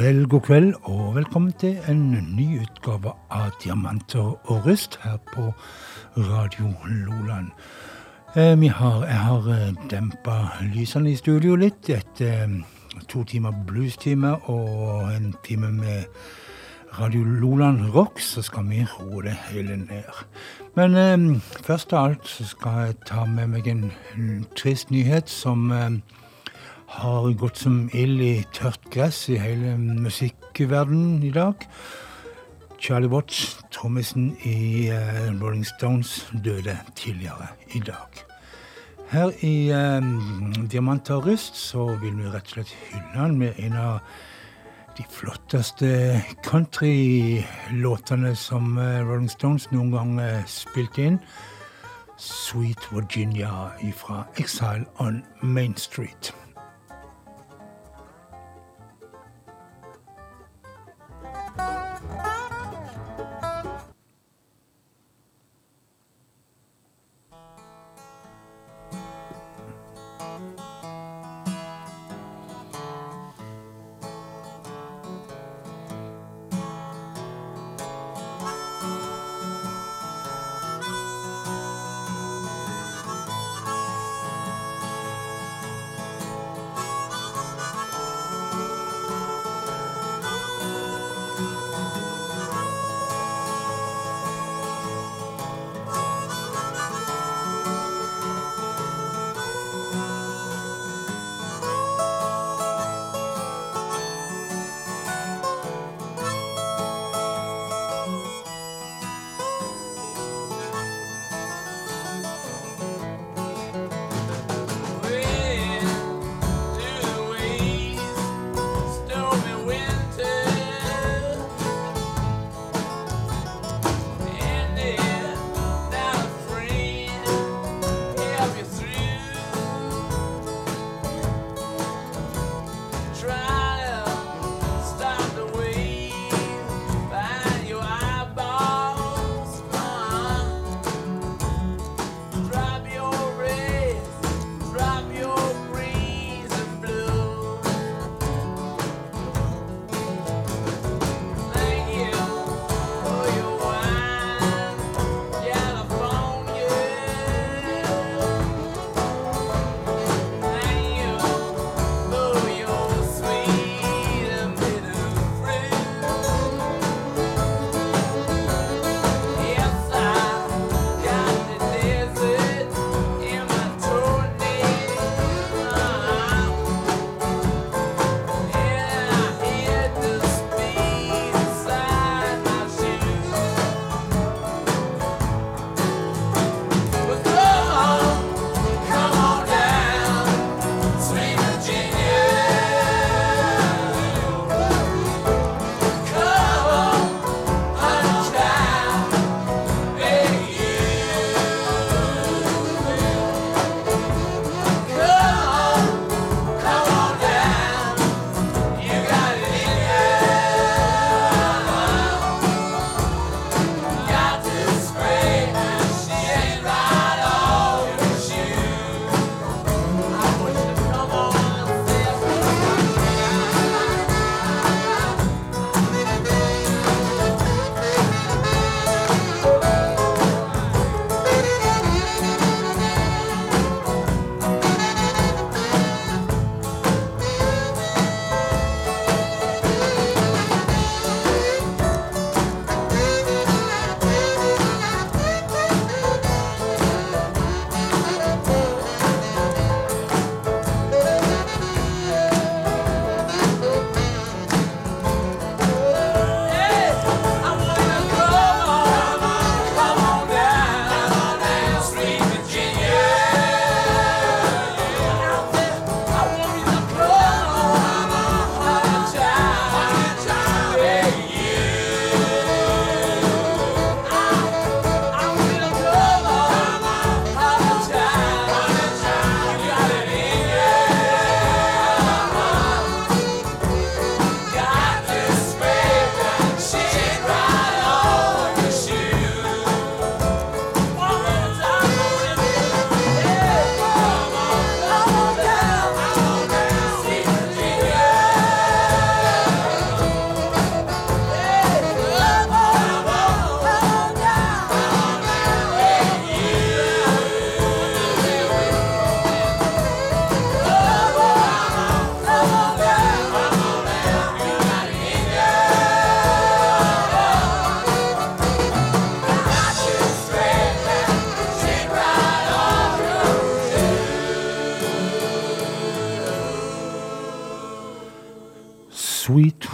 Kveld, god kveld, og velkommen til en ny utgave av Diamanter og rust her på Radio Loland. Eh, har, jeg har eh, dempa lysene i studio litt etter eh, to timer bluestime og en time med Radio Loland Rock, så skal vi roe det hele ned. Men eh, først av alt så skal jeg ta med meg en, en trist nyhet som eh, har gått som ild i tørt gress i hele musikkverdenen i dag. Charlie Watts, trommisen i uh, Rolling Stones, døde tidligere i dag. Her i uh, Diamanter og rust så vil vi rett og slett hylle han med en av de flotteste countrylåtene som uh, Rolling Stones noen gang spilte inn. Sweet Virginia fra Exile on Main Street.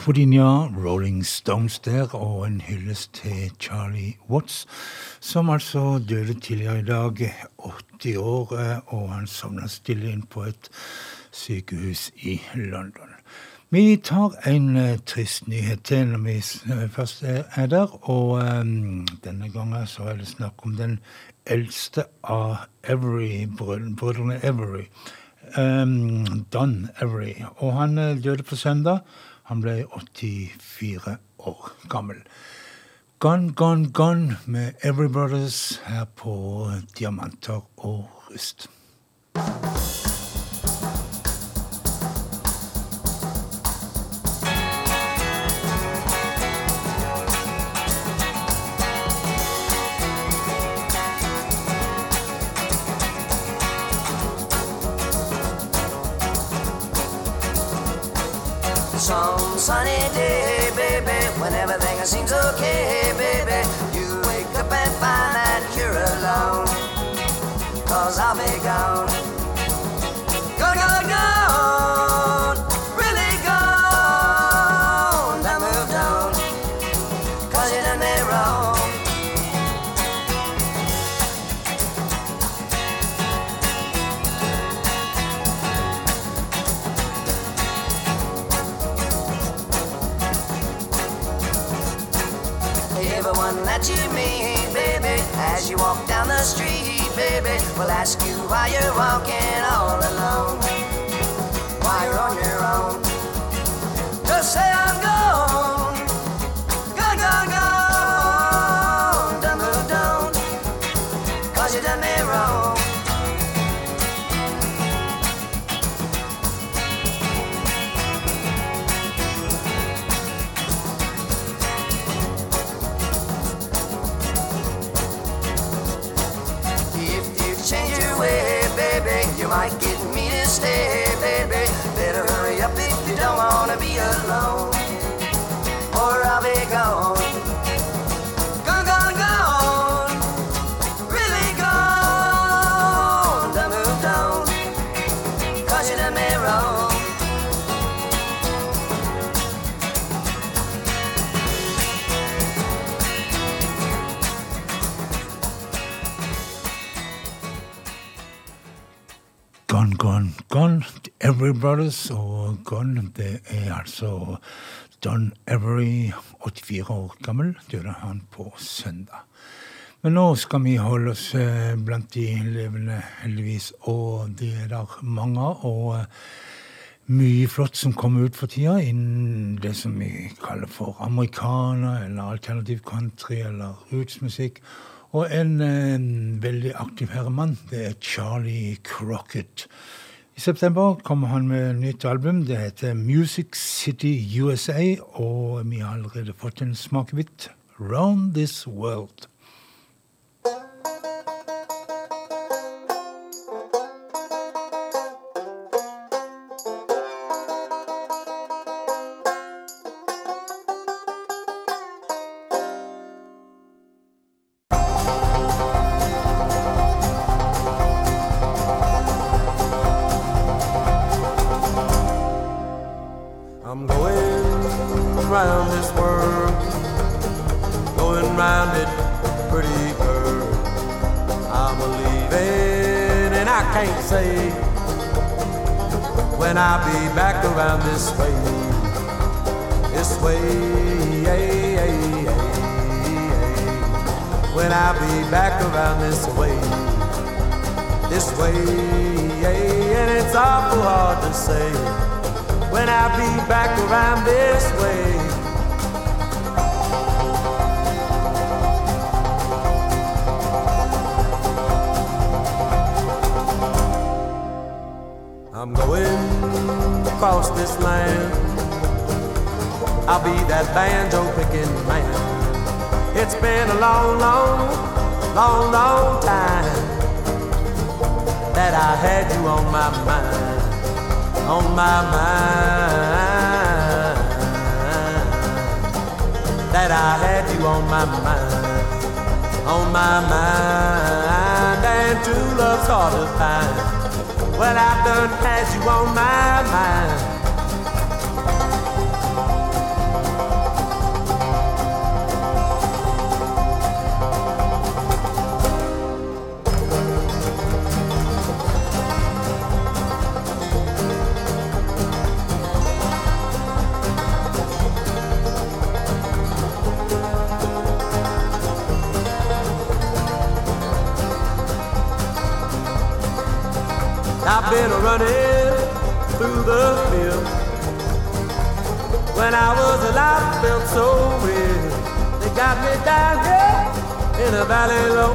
Virginia, Rolling Stones der, og en hyllest til Charlie Watts, som altså døde tidligere i dag, 80 år, og han sovna stille inn på et sykehus i London. Vi tar en uh, trist nyhet til når vi uh, først er der, og um, denne gangen så er det snakk om den eldste av Every-brødrene Every. Um, Don Every. Og han uh, døde på søndag. Han ble 84 år gammel. Gone, gone, gone med Every Brothers her på Diamanter og rust. Everything seems okay, baby, you wake up and find that you're alone. Cause I'll be gone. Ask you why you're walking all alone. Brothers og Gone, det er altså Don Every, 84 år gammel, døde han på søndag. Men nå skal vi holde oss eh, blant de levende, heldigvis, og det er der mange. Og eh, mye flott som kommer ut for tida innen det som vi kaller for americana, eller alternativ country, eller rootsmusikk. Og en en veldig aktiv herremann, det er Charlie Crocket. I september kommer han med nytt album. Det heter Music City USA, og vi har allerede fått en smakebit. Round This World. I can't say when I'll be back around this way, this way. When I'll be back around this way, this way, and it's awful hard to say when I'll be back around this way. I'm going across this land. I'll be that banjo picking man. It's been a long, long, long, long time that I had you on my mind on my mind. That I had you on my mind, on my mind. And true love's hard to find. Well, I've done had you on my mind. Running through the field. When I was alive, felt so real. They got me down here in a valley low.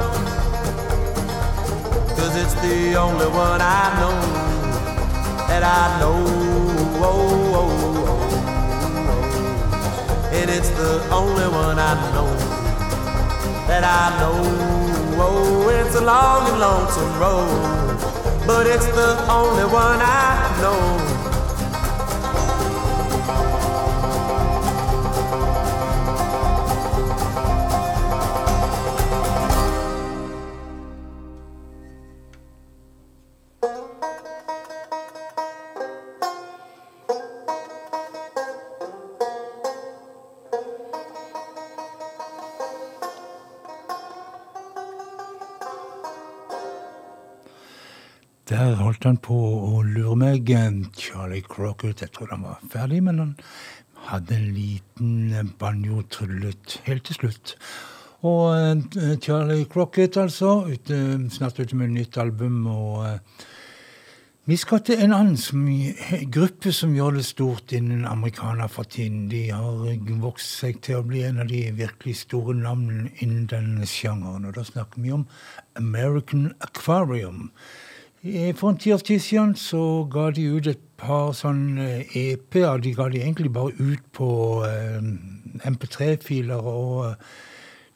Cause it's the only one I know that I know. Oh, oh, oh, and it's the only one I know that I know. Oh, it's a long and lonesome road, but it's the only one I know. Holdt han på å lure meg. Charlie Crocket, jeg tror han var ferdig, men han hadde en liten banjo tryllet helt til slutt. Og uh, Charlie Crocket, altså, ute, snart ute med nytt album. og uh, vi skal til en annen som, gruppe som gjør det stort innen amerikaner for tiden. De har vokst seg til å bli en av de virkelig store navnene innen den sjangeren. Og da snakker vi om American Aquarium. For en ti års siden så ga de ut et par sånne EP-er. De ga de egentlig bare ut på uh, MP3-filer, og uh,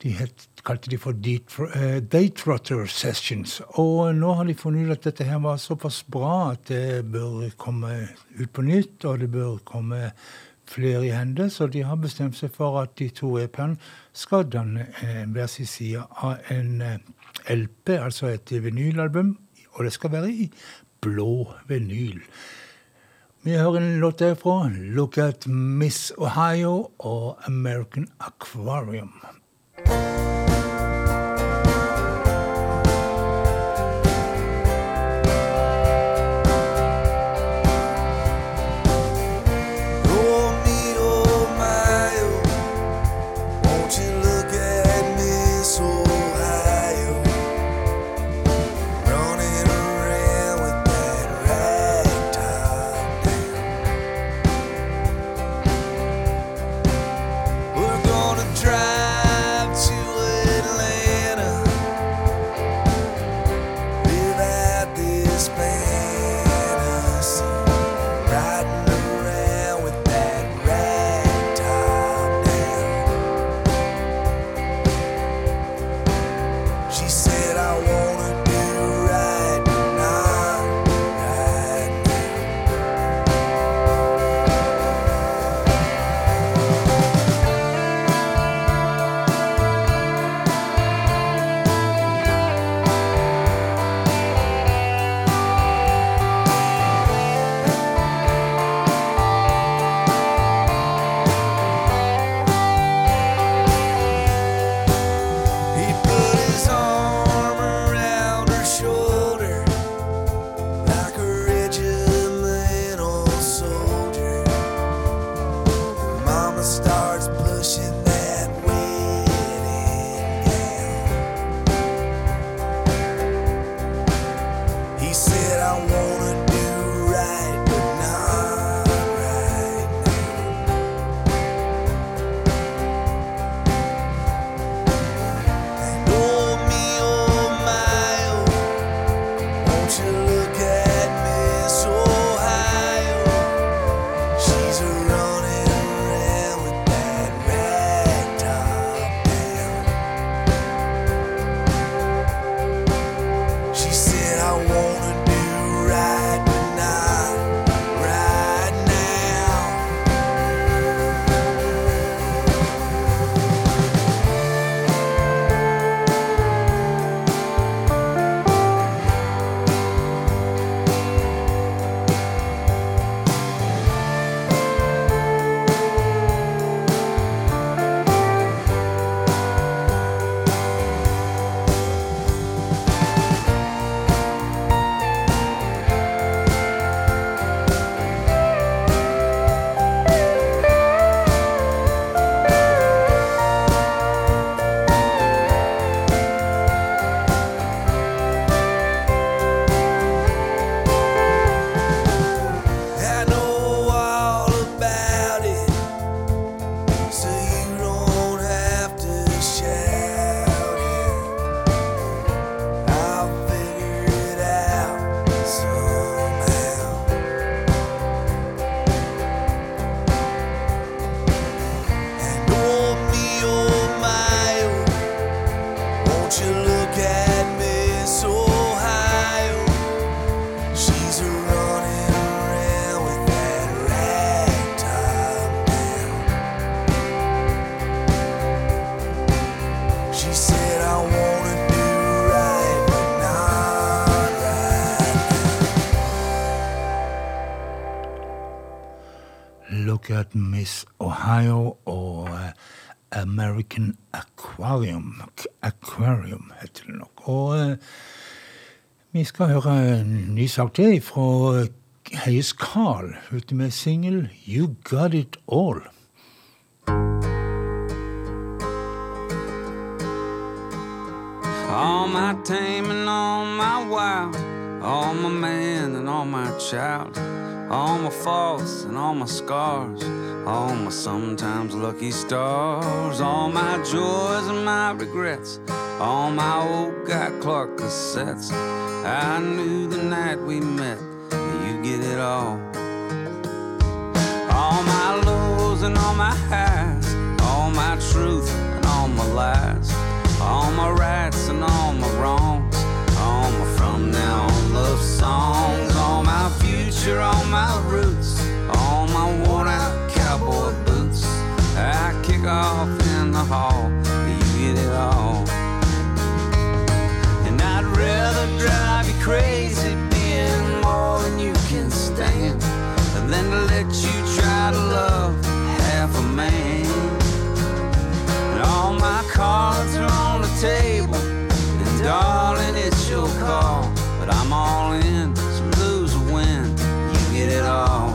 de het, kalte de for Date uh, Sessions. Og nå har de funnet ut at dette her var såpass bra at det bør komme ut på nytt, og det bør komme flere i hende, så de har bestemt seg for at de to EP-ene skal danne hver sin side av en LP, altså et vinylalbum og det skal være i blå vinyl. Vi hører en låt derfra, 'Look at Miss Ohio' og 'American Aquarium'. Look at Miss Ohio og uh, American Aquarium. Aquarium heter det nok. Og uh, vi skal høre en ny sak til fra Høyes Carll ute med singel 'You Got It All'. All my tame and all my wild, all my man and all my child, all my faults and all my scars, all my sometimes lucky stars, all my joys and my regrets, all my old Guy Clark cassettes. I knew the night we met you get it all. All my lows and all my highs, all my truth and all my lies, all my rights and all my wrongs, all my from now on love songs, all my future, all my roots, all my worn out cowboy boots. I kick off in the hall, you get it all. And I'd rather drive you crazy being more than you can stand than to let you try to love half a man. And all my cards are on table, and darling, it's your call. But I'm all in, so lose or win, you get it all.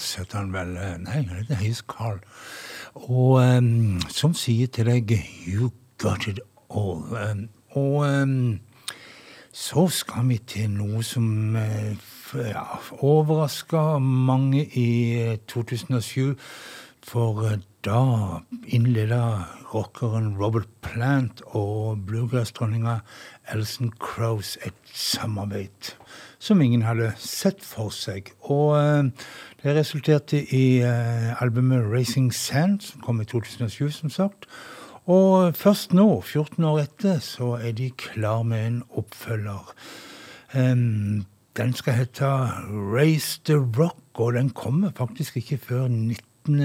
Som heter han vel. Eh, Nei, han heter Hayes Carl. Og um, som sier til deg You got it all. Um, og um, så skal vi til noe som eh, ja, overraska mange i eh, 2007. For eh, da innleda rockeren Robert Plant og bluegrass-dronninga Elson Crowes et samarbeid som ingen hadde sett for seg. Og eh, det resulterte i eh, albumet Racing Sand, som kom i 2007, som sagt. Og først nå, 14 år etter, så er de klar med en oppfølger. Den skal hete Raise the Rock, og den kommer faktisk ikke før 19.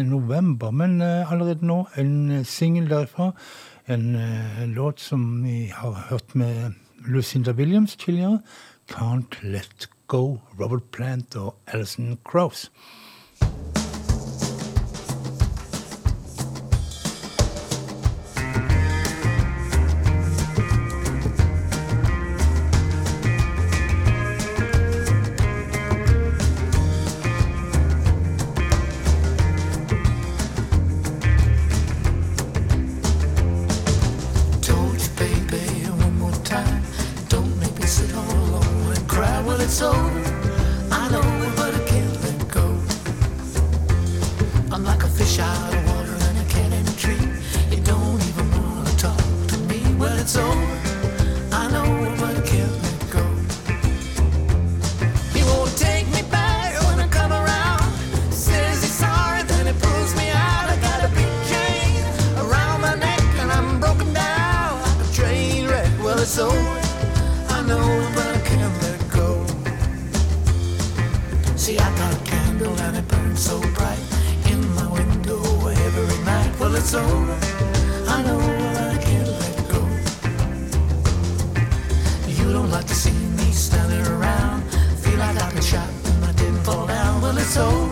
november. Men eh, allerede nå en singel derfra. En låt som vi har hørt med Lucinda Williams tidligere. Can't Let Go, Robert Plant og Alison Krauss. Over. I know, I can't let go. You don't like to see me standing around. Feel like I've been shot and I didn't fall down. Well, it's over.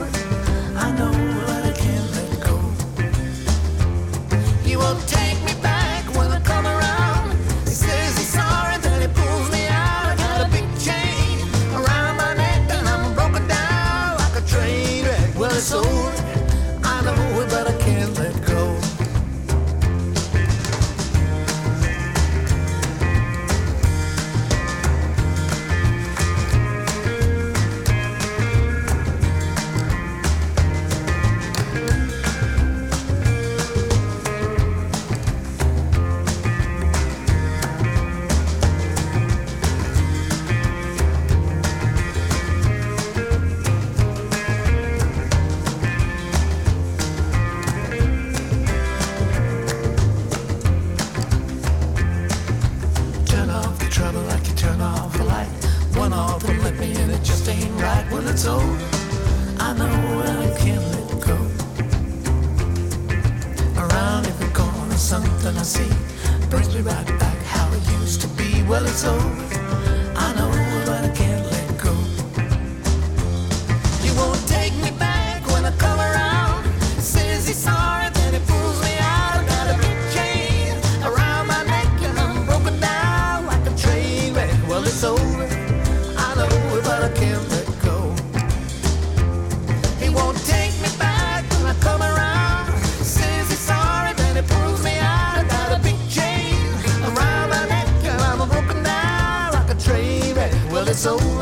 Well,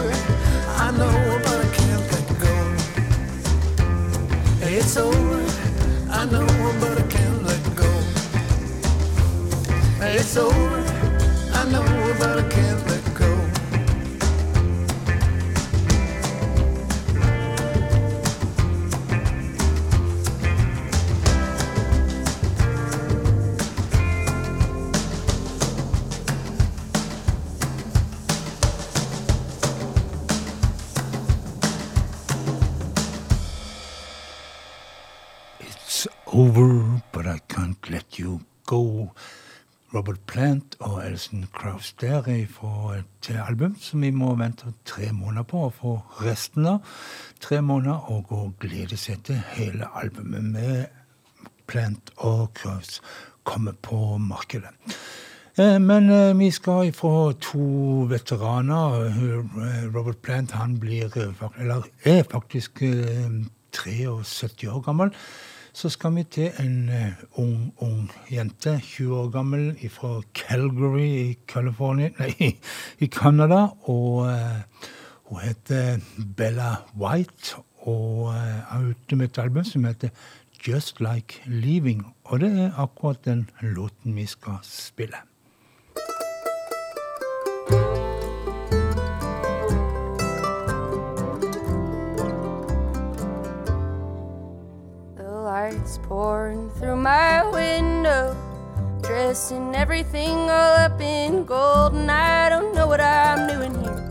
Alison Krauss der er fra et album som vi må vente tre måneder på å få resten av. Tre måneder og gå og glede seg til hele albumet med Plant og Krauss kommer på markedet. Eh, Men eh, vi skal ifra to veteraner. Eh, Robert Plant han blir, eh, eller er faktisk eh, 73 år gammel. Så skal vi til en eh, ung, ung jente, 20 år gammel, fra Calgary i California, nei, i Canada. Og uh, hun heter Bella White og eh, er ute med et album som heter Just Like Leaving. Og det er akkurat den låten vi skal spille. Lights pouring through my window, dressed in everything all up in gold, and I don't know what I'm doing here.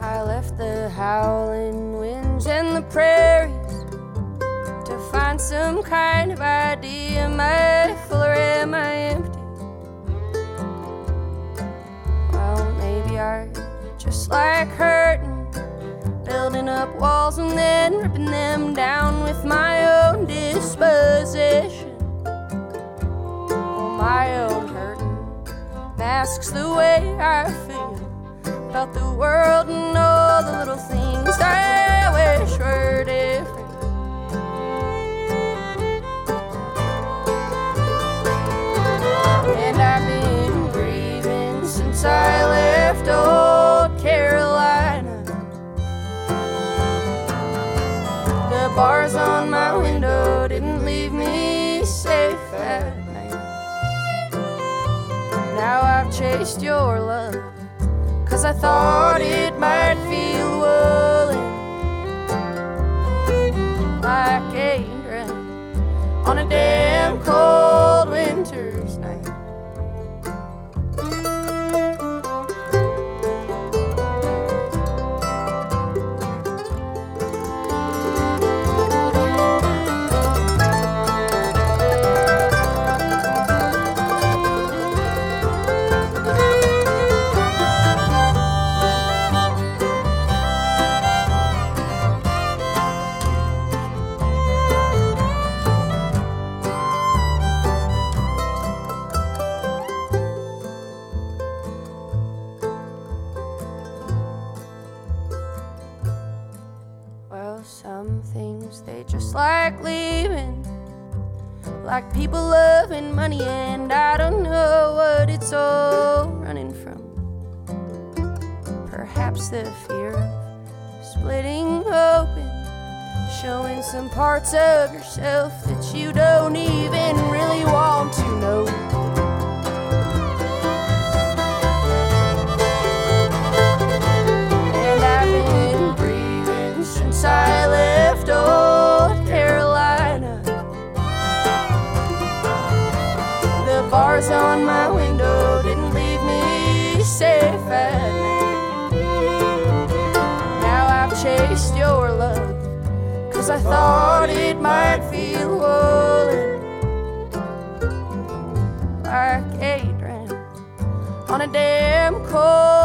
I left the howling winds and the prairies to find some kind of idea. Am I full or am I empty? Well, maybe I just like hurting building up walls and then ripping them down with my own disposition. Oh, my own hurting masks the way I feel about the world and all the little things I wish were different. Now I've chased your love, cause I thought it might feel woolen. Like a on a damn cold people loving money, and I don't know what it's all running from. Perhaps the fear of splitting open, showing some parts of yourself that you don't even really want to know. Cause I thought it might feel woolen. Like Adrian on a damn cold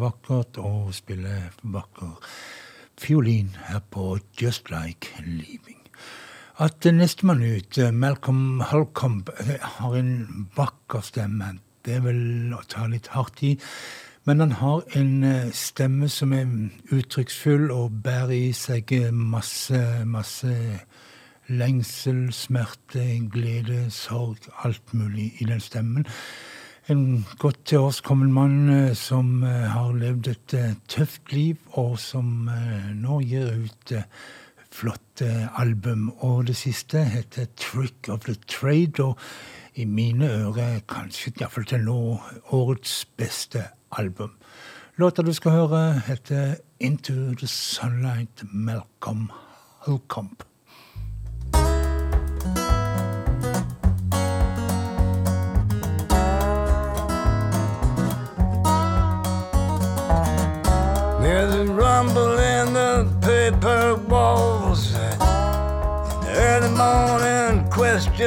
vakkert og spiller vakker fiolin her på Just Like Leaving. At nestemann ut, Malcolm Holcomb, eh, har en vakker stemme. Det er vel å ta litt hardt i. Men han har en eh, stemme som er uttrykksfull og bærer i seg masse, masse lengsel, smerte, glede, sorg, alt mulig i den stemmen. En godt til oss kommet mann eh, som eh, har levd et eh, tøft liv, og som nå gir ut flotte album. Og det siste heter 'Trick of the Trade', og i mine ører kanskje iallfall til nå årets beste album. Låta du skal høre, heter 'Into the Sunlight', Malcolm Holcomb.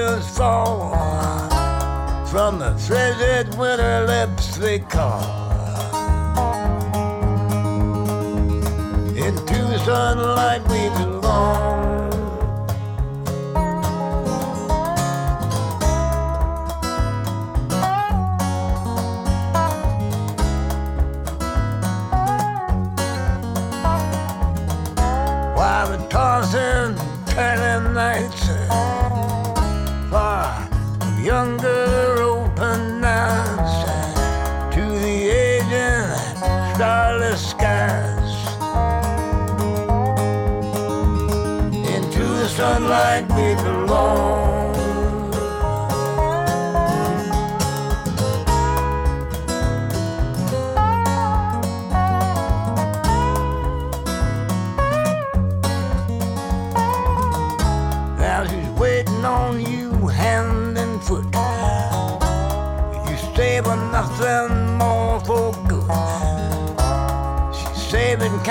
Questions fall from the threaded winter lips they call. Into sunlight we belong.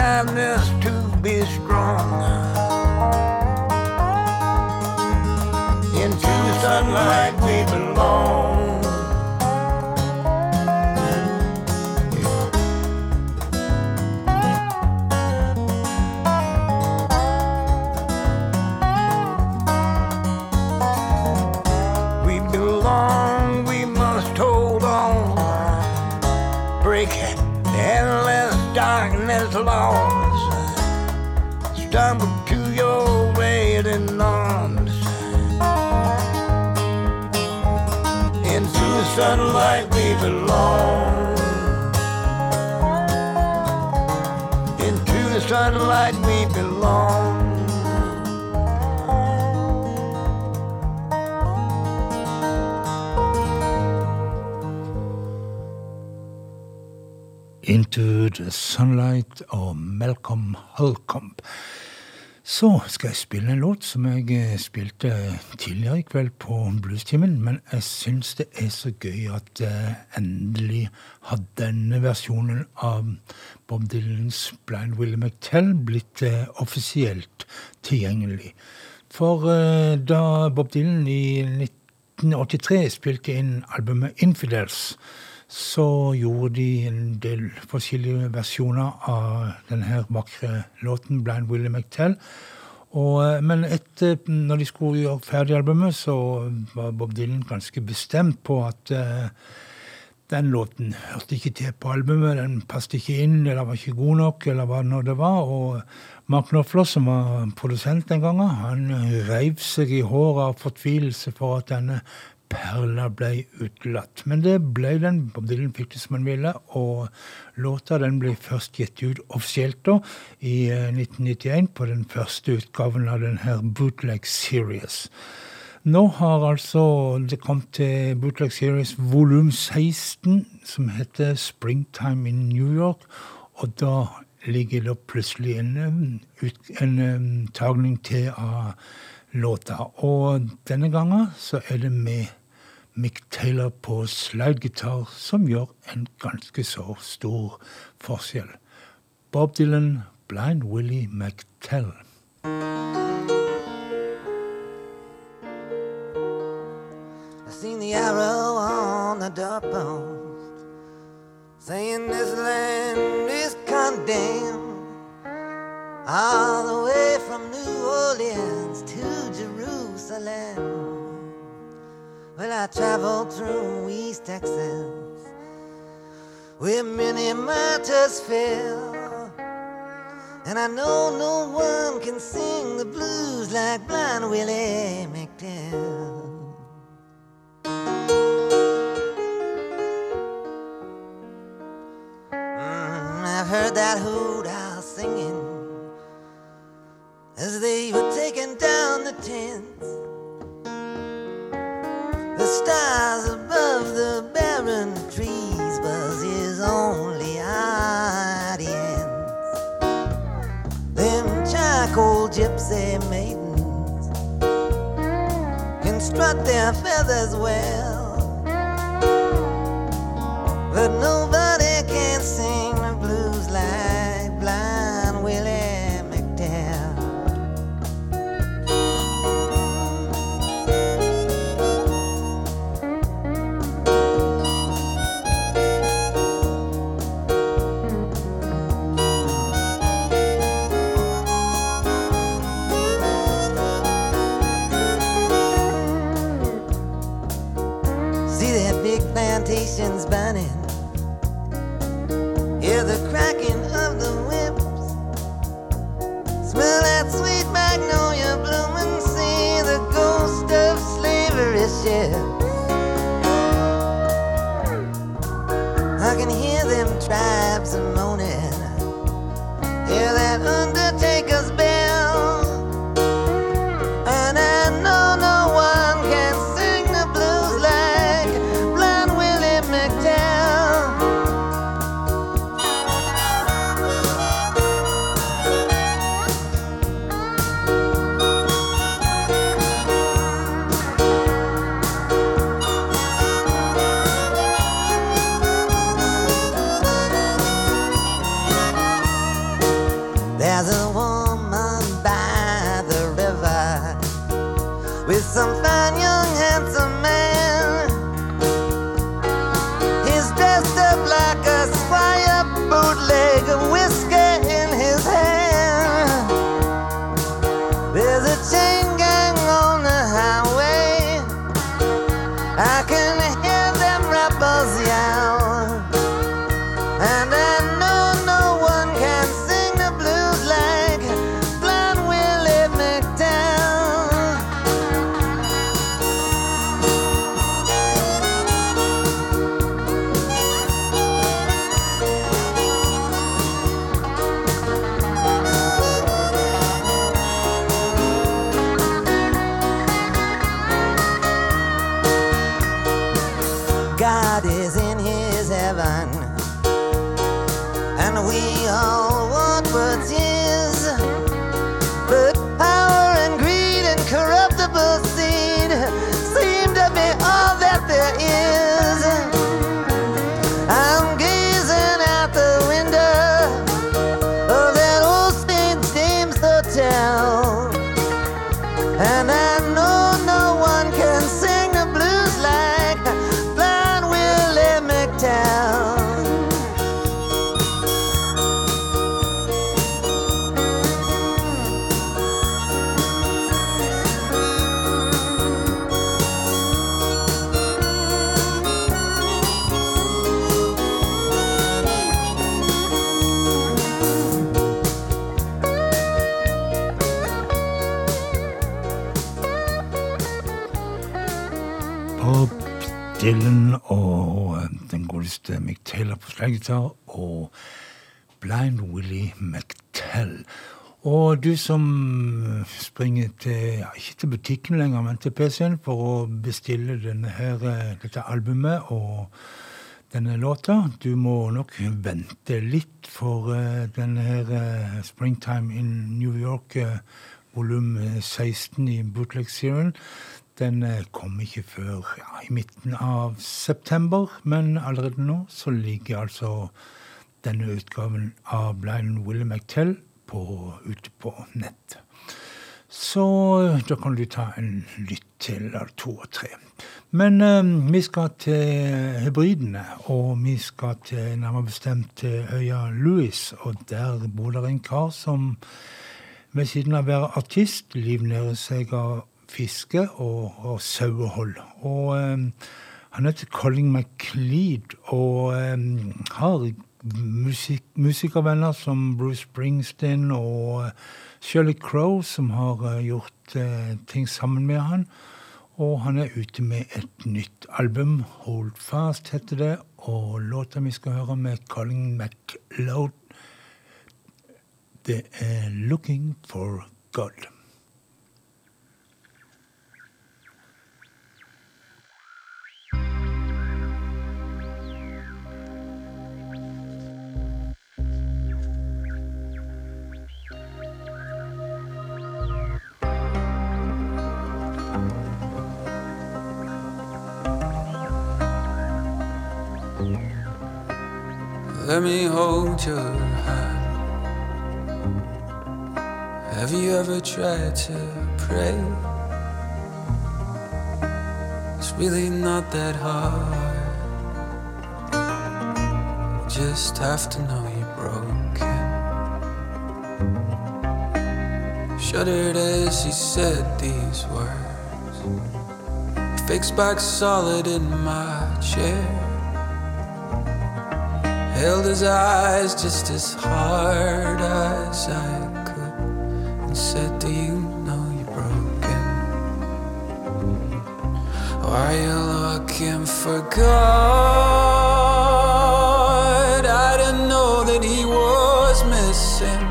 Kindness to be strong. Into sunlight Into like we belong. Into the Sunlight og Malcolm Holcomb. Så skal jeg spille en låt som jeg eh, spilte tidligere i kveld på Bluestimen, men jeg syns det er så gøy at jeg endelig har denne versjonen av Bob Dylans Blind Willie McTell blitt eh, offisielt tilgjengelig. For eh, da Bob Dylan i 1983 spilte inn albumet Infidels, så gjorde de en del forskjellige versjoner av denne vakre låten, 'Blind Willie McTell'. Og, eh, men etter, når de skulle gjøre ferdig albumet, så var Bob Dylan ganske bestemt på at eh, den låten hørte ikke til på albumet, den passet ikke inn, eller var ikke god nok, eller hva nå det var. Og Mark Knopfler, som var produsent den gangen, han reiv seg i håret av fortvilelse for at denne perla ble utelatt. Men det ble den. Bob Dylan fikk det som han ville, og låta den ble først gitt ut offisielt da, i eh, 1991 på den første utgaven av denne Bootleg Series. Nå har altså det kommet til Bootleg Series volum 16, som heter Springtime in New York. Og da ligger det plutselig en, um, en um, tagning til av låta. Og denne gangen så er det med Mick Taylor på slidegitar, som gjør en ganske så stor forskjell. Bob Dylan, Blind Willie McTell. The doorpost saying this land is condemned all the way from New Orleans to Jerusalem. Well, I traveled through East Texas where many martyrs fell. And I know no one can sing the blues like Blind Willie McTell. Heard that hoot owl singing as they were taking down the tents. The stars above the barren trees was his only audience. Them charcoal gypsy maidens can strut their feathers well. But nobody plantations burning. God is in his heaven, and we all Taylor og Blind Willie McTell. Og du som springer til, ja, ikke til butikken lenger, men til PC-en for å bestille her, eh, dette albumet og denne låta, du må nok vente litt for eh, denne her eh, Springtime in New York, eh, volum eh, 16 i bootleg-serien. Den eh, kom ikke før ja, i midten av september, men allerede nå så ligger altså denne utgaven av Blind Willie McTell på, ute på nett. Så eh, da kan du ta en lytt til eller to og tre. Men eh, vi skal til hybridene, og vi skal til nærmere bestemt øya Louis. Og der bor det en kar som ved siden av å være artist livnærer seg av fiske og, og sauehold. Og eh, han heter Colin McLeod og eh, har musik musikervenner som Bruce Springsteen og eh, Shirley Crow, som har eh, gjort eh, ting sammen med han. Og han er ute med et nytt album. Hold Fast heter det. Og låta vi skal høre med Colin McLeod, det er Looking for God. Let me hold your hand. Have you ever tried to pray? It's really not that hard. You just have to know you're broken. Shuddered as he said these words. Fixed back solid in my chair held his eyes just as hard as I could and said, Do you know you're broken? Why are you looking for God? I didn't know that he was missing.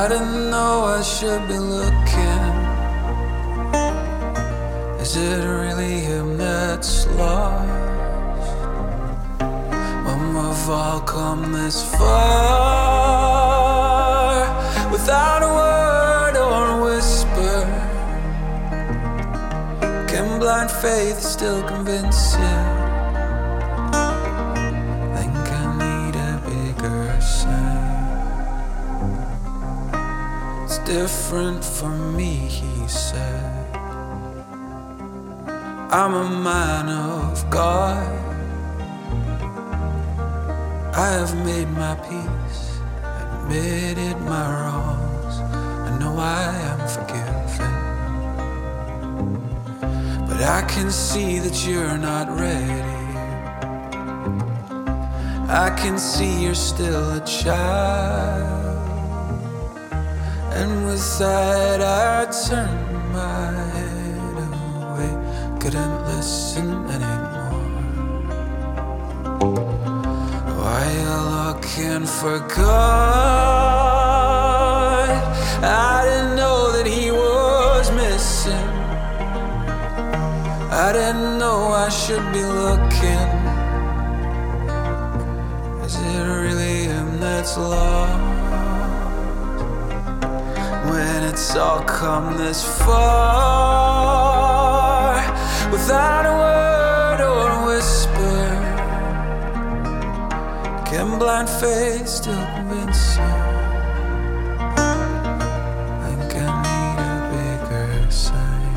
I didn't know I should be looking. Is it really him that's lost? We've all come this far without a word or a whisper, can blind faith still convince you? Think I need a bigger sign. It's different for me, he said. I'm a man of God. I have made my peace, admitted my wrongs. I know I am forgiven. But I can see that you're not ready. I can see you're still a child. And with that, I turn my head away. Couldn't listen anymore. Looking for God? I didn't know that He was missing. I didn't know I should be looking. Is it really Him that's lost? When it's all come this far without Blind faith still convince you? Think I need a bigger sign.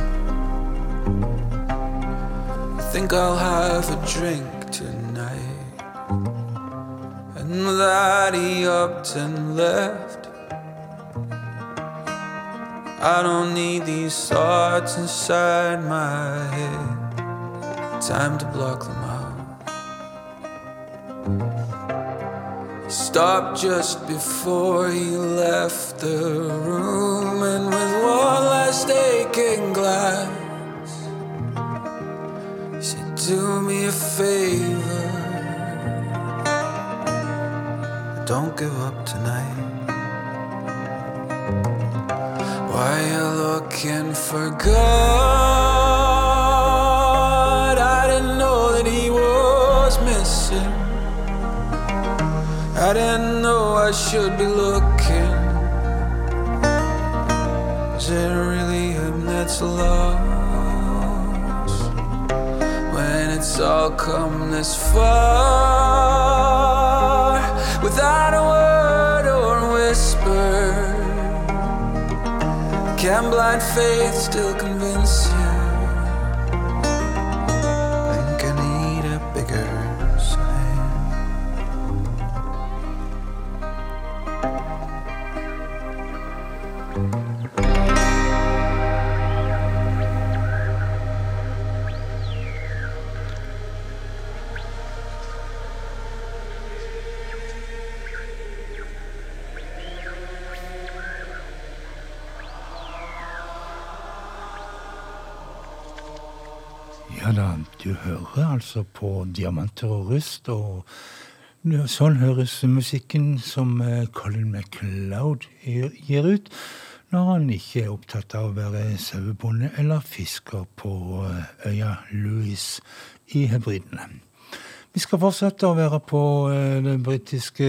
Think I'll have a drink tonight. And that he upped and left. I don't need these thoughts inside my head. Time to block them out. Stopped just before he left the room, and with one last aching glance, he said, do me a favor. Don't give up tonight. Why you looking for God? I should be looking. Is it really him that's lost? When it's all come this far without a word or a whisper. Can blind faith still convince altså på Diamanter og rust, og sånn høres musikken som eh, Colin MacLeod gir ut når han ikke er opptatt av å være sauebonde eller fisker på eh, øya Louis i Hebridene. Vi skal fortsette å være på eh, det britiske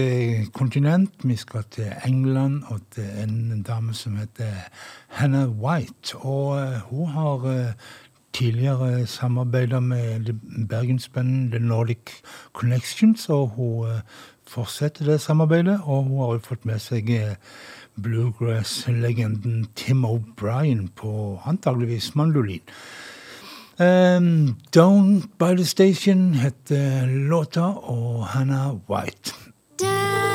kontinent. Vi skal til England og til en dame som heter Hannah White. Og hun har tidligere samarbeida med bergensbanden The Nordic Connections, og hun eh, fortsetter det samarbeidet. Og hun har jo fått med seg eh, bluegrass-legenden Tim O'Brien på antageligvis mandolin. Um, Down by the Station heter låta, og Hannah White. Down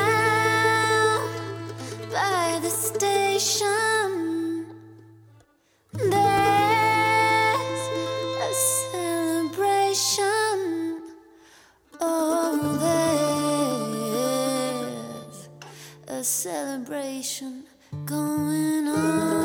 celebration going on.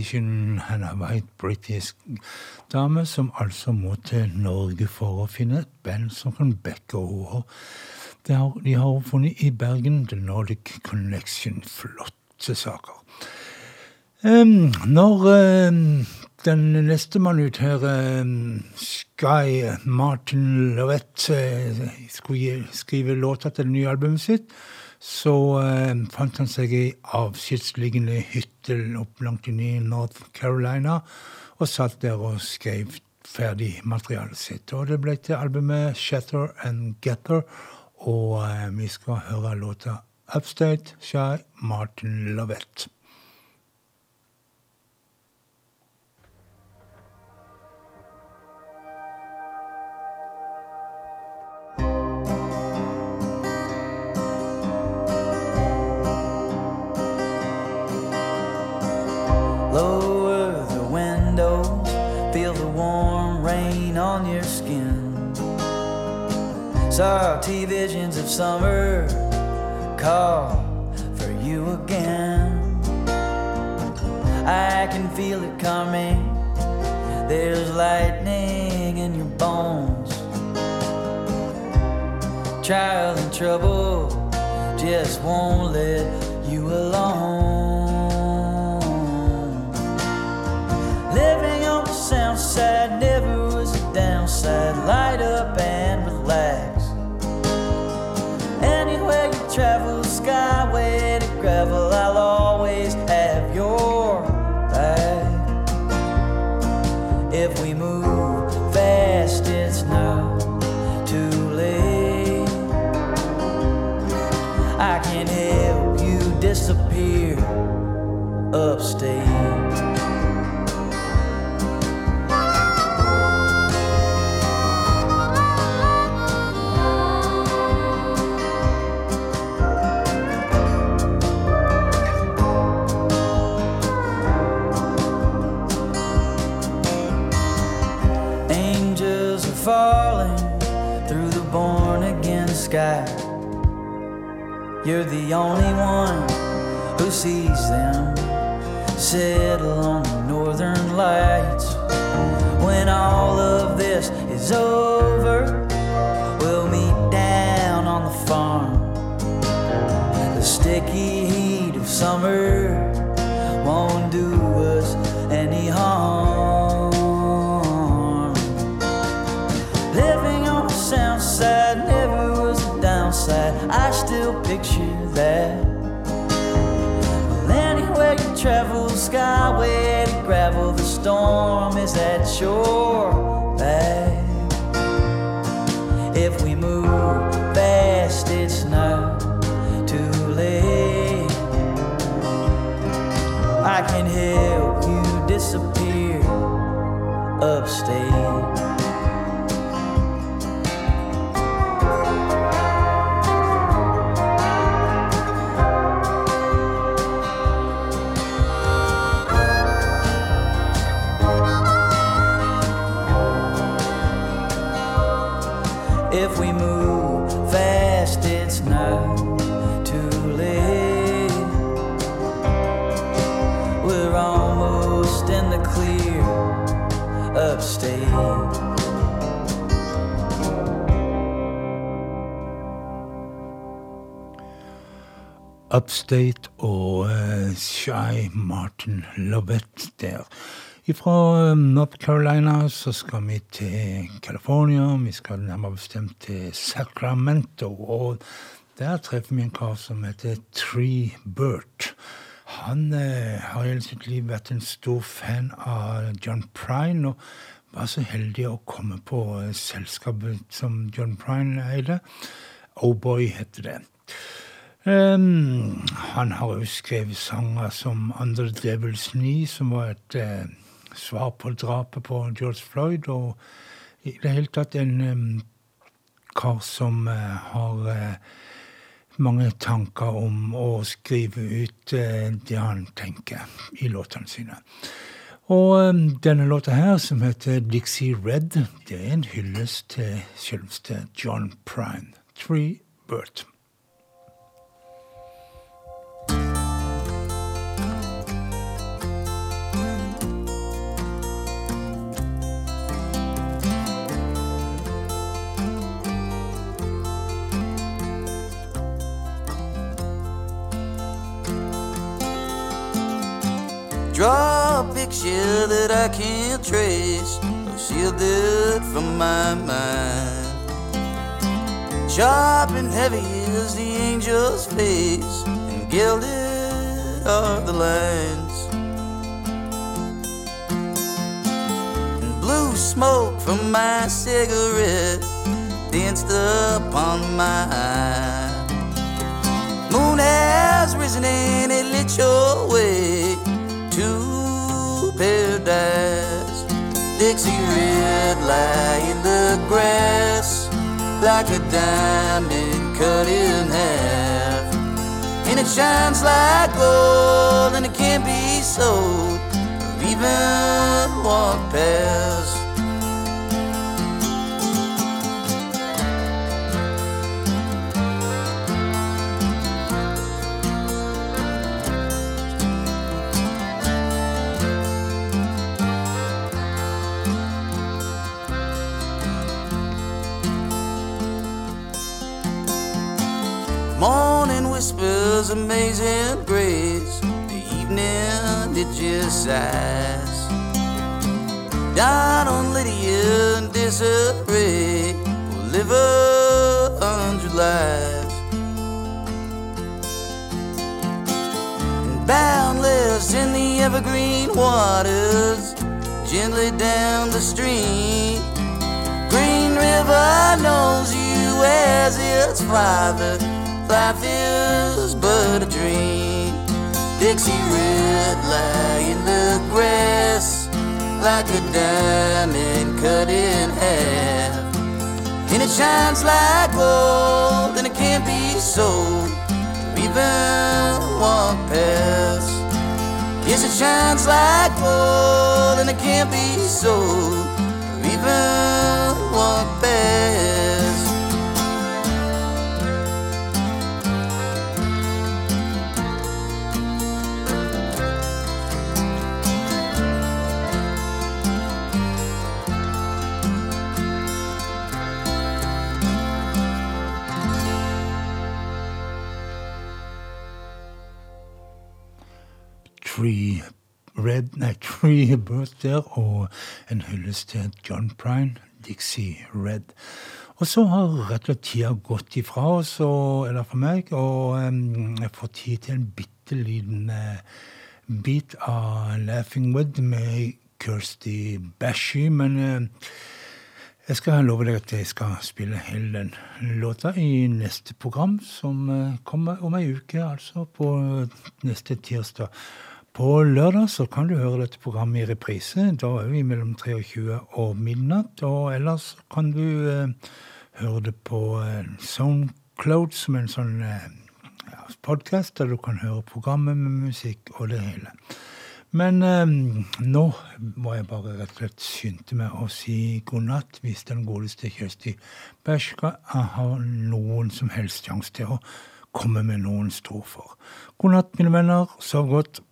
The Station. Hannah White, britisk dame, som altså må til Norge for å finne et band som kan backe har, de har hun funnet i Bergen, The Nordic Connection. Flotte saker. Um, når um, den neste mann ut her, um, Sky Martin Lovett, uh, skulle skrive låter til det nye albumet sitt, så eh, fant han seg ei avskjedsliggende hytte opp langt inne i North Carolina og satt der og skrev ferdig materialet sitt. Og det ble til albumet Shatter and Getter, og eh, vi skal høre låta Upstate av Martin Lovett. On your skin. Salty visions of summer call for you again. I can feel it coming. There's lightning in your bones. Trial and trouble just won't let you alone. Living on the south side never was a downside. Light up and relax. Anywhere you travel, skyway to gravel, I'll always have your back. If we move fast, it's not too late. I can help you disappear upstate. Sky. You're the only one who sees them settle on the northern lights. When all of this is over, we'll meet down on the farm. The sticky heat of summer won't do picture that. Well, anywhere you travel, skyway to gravel, the storm is at your back. If we move fast, it's not too late. I can help you disappear upstate. Upstate og uh, Shy Martin Lovett der. Fra North Carolina så skal vi til California. Vi skal nærmere bestemt til Sacramento. Og der treffer vi en kar som heter Tree Burt. Han eh, har hele sitt liv vært en stor fan av John Prine, og var så heldig å komme på eh, selskapet som John Prine eide. Oh Boy heter det. Um, han har jo skrevet sanger som Under the Devil's Knee, som var et uh, svar på drapet på George Floyd, og i det hele tatt en um, kar som uh, har uh, mange tanker om å skrive ut det han tenker i låtene sine. Og um, denne låta her, som heter Dixie Red, det er en hyllest til selveste John Prine. Tree Burt. Draw a picture that I can't trace, or shielded from my mind. Sharp and heavy is the angel's face, and gilded are the lines. And blue smoke from my cigarette danced upon my eye. Moon has risen and it lit your way to paradise. Dixie red lie in the grass like a diamond cut in half. And it shines like gold and it can't be sold even walked past. Morning whispers amazing grace. The evening just sighs. Down on Lydia and. Will live a hundred lives. And boundless in the evergreen waters. Gently down the stream. Green River knows you as its father. Life is but a dream. Dixie red lie in the grass like a diamond cut in half. And it shines like gold and it can't be sold or even walk past. Yes, it shines like gold and it can't be sold or even walk past. Tree Red, nei, Tree Birth og en hyllest til John Prine, Dixie Red. Og så har rett og slett tida gått ifra oss, og, eller for meg, og um, jeg får tid til en bitte liten uh, bit av Laughing Wood med Kirsty Bashy, men uh, jeg skal love deg at jeg skal spille hele den låta i neste program, som uh, kommer om ei uke, altså på neste tirsdag. På lørdag så kan du høre dette programmet i reprise. Da er vi mellom 23 og midnatt. Og ellers kan du eh, høre det på eh, Soundcloud som en sånn eh, podkast, der du kan høre programmet med musikk og det hele. Men eh, nå må jeg bare rett og slett skynde meg å si god natt hvis den godeste Kjersti Berska har noen som helst sjanse til å komme med noen strofer. God natt, mine venner. Sov godt.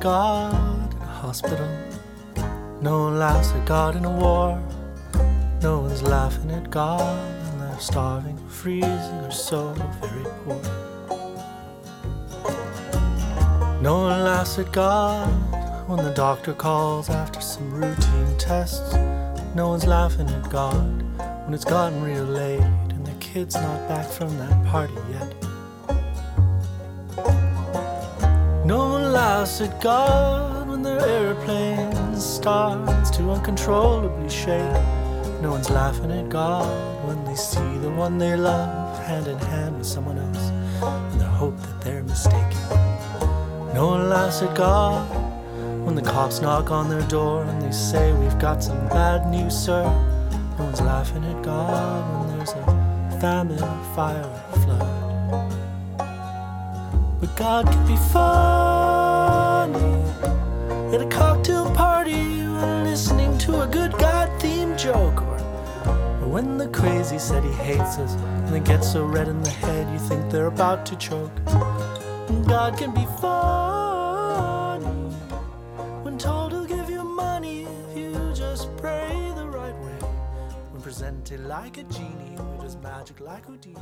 God in a hospital. No one laughs at God in a war. No one's laughing at God when they're starving, freezing, or so very poor. No one laughs at God when the doctor calls after some routine tests. No one's laughing at God when it's gotten real late and the kid's not back from that party yet. Laughs at God when their airplane starts to uncontrollably shake. No one's laughing at God when they see the one they love hand in hand with someone else in the hope that they're mistaken. No one laughs at God when the cops knock on their door and they say, We've got some bad news, sir. No one's laughing at God when there's a famine, fire, flood. But God can be funny at a cocktail party, you listening to a good God themed joke. Or, when the crazy said he hates us, and it gets so red in the head, you think they're about to choke. And God can be funny when told he'll give you money if you just pray the right way. When presented like a genie, it is magic like Houdini.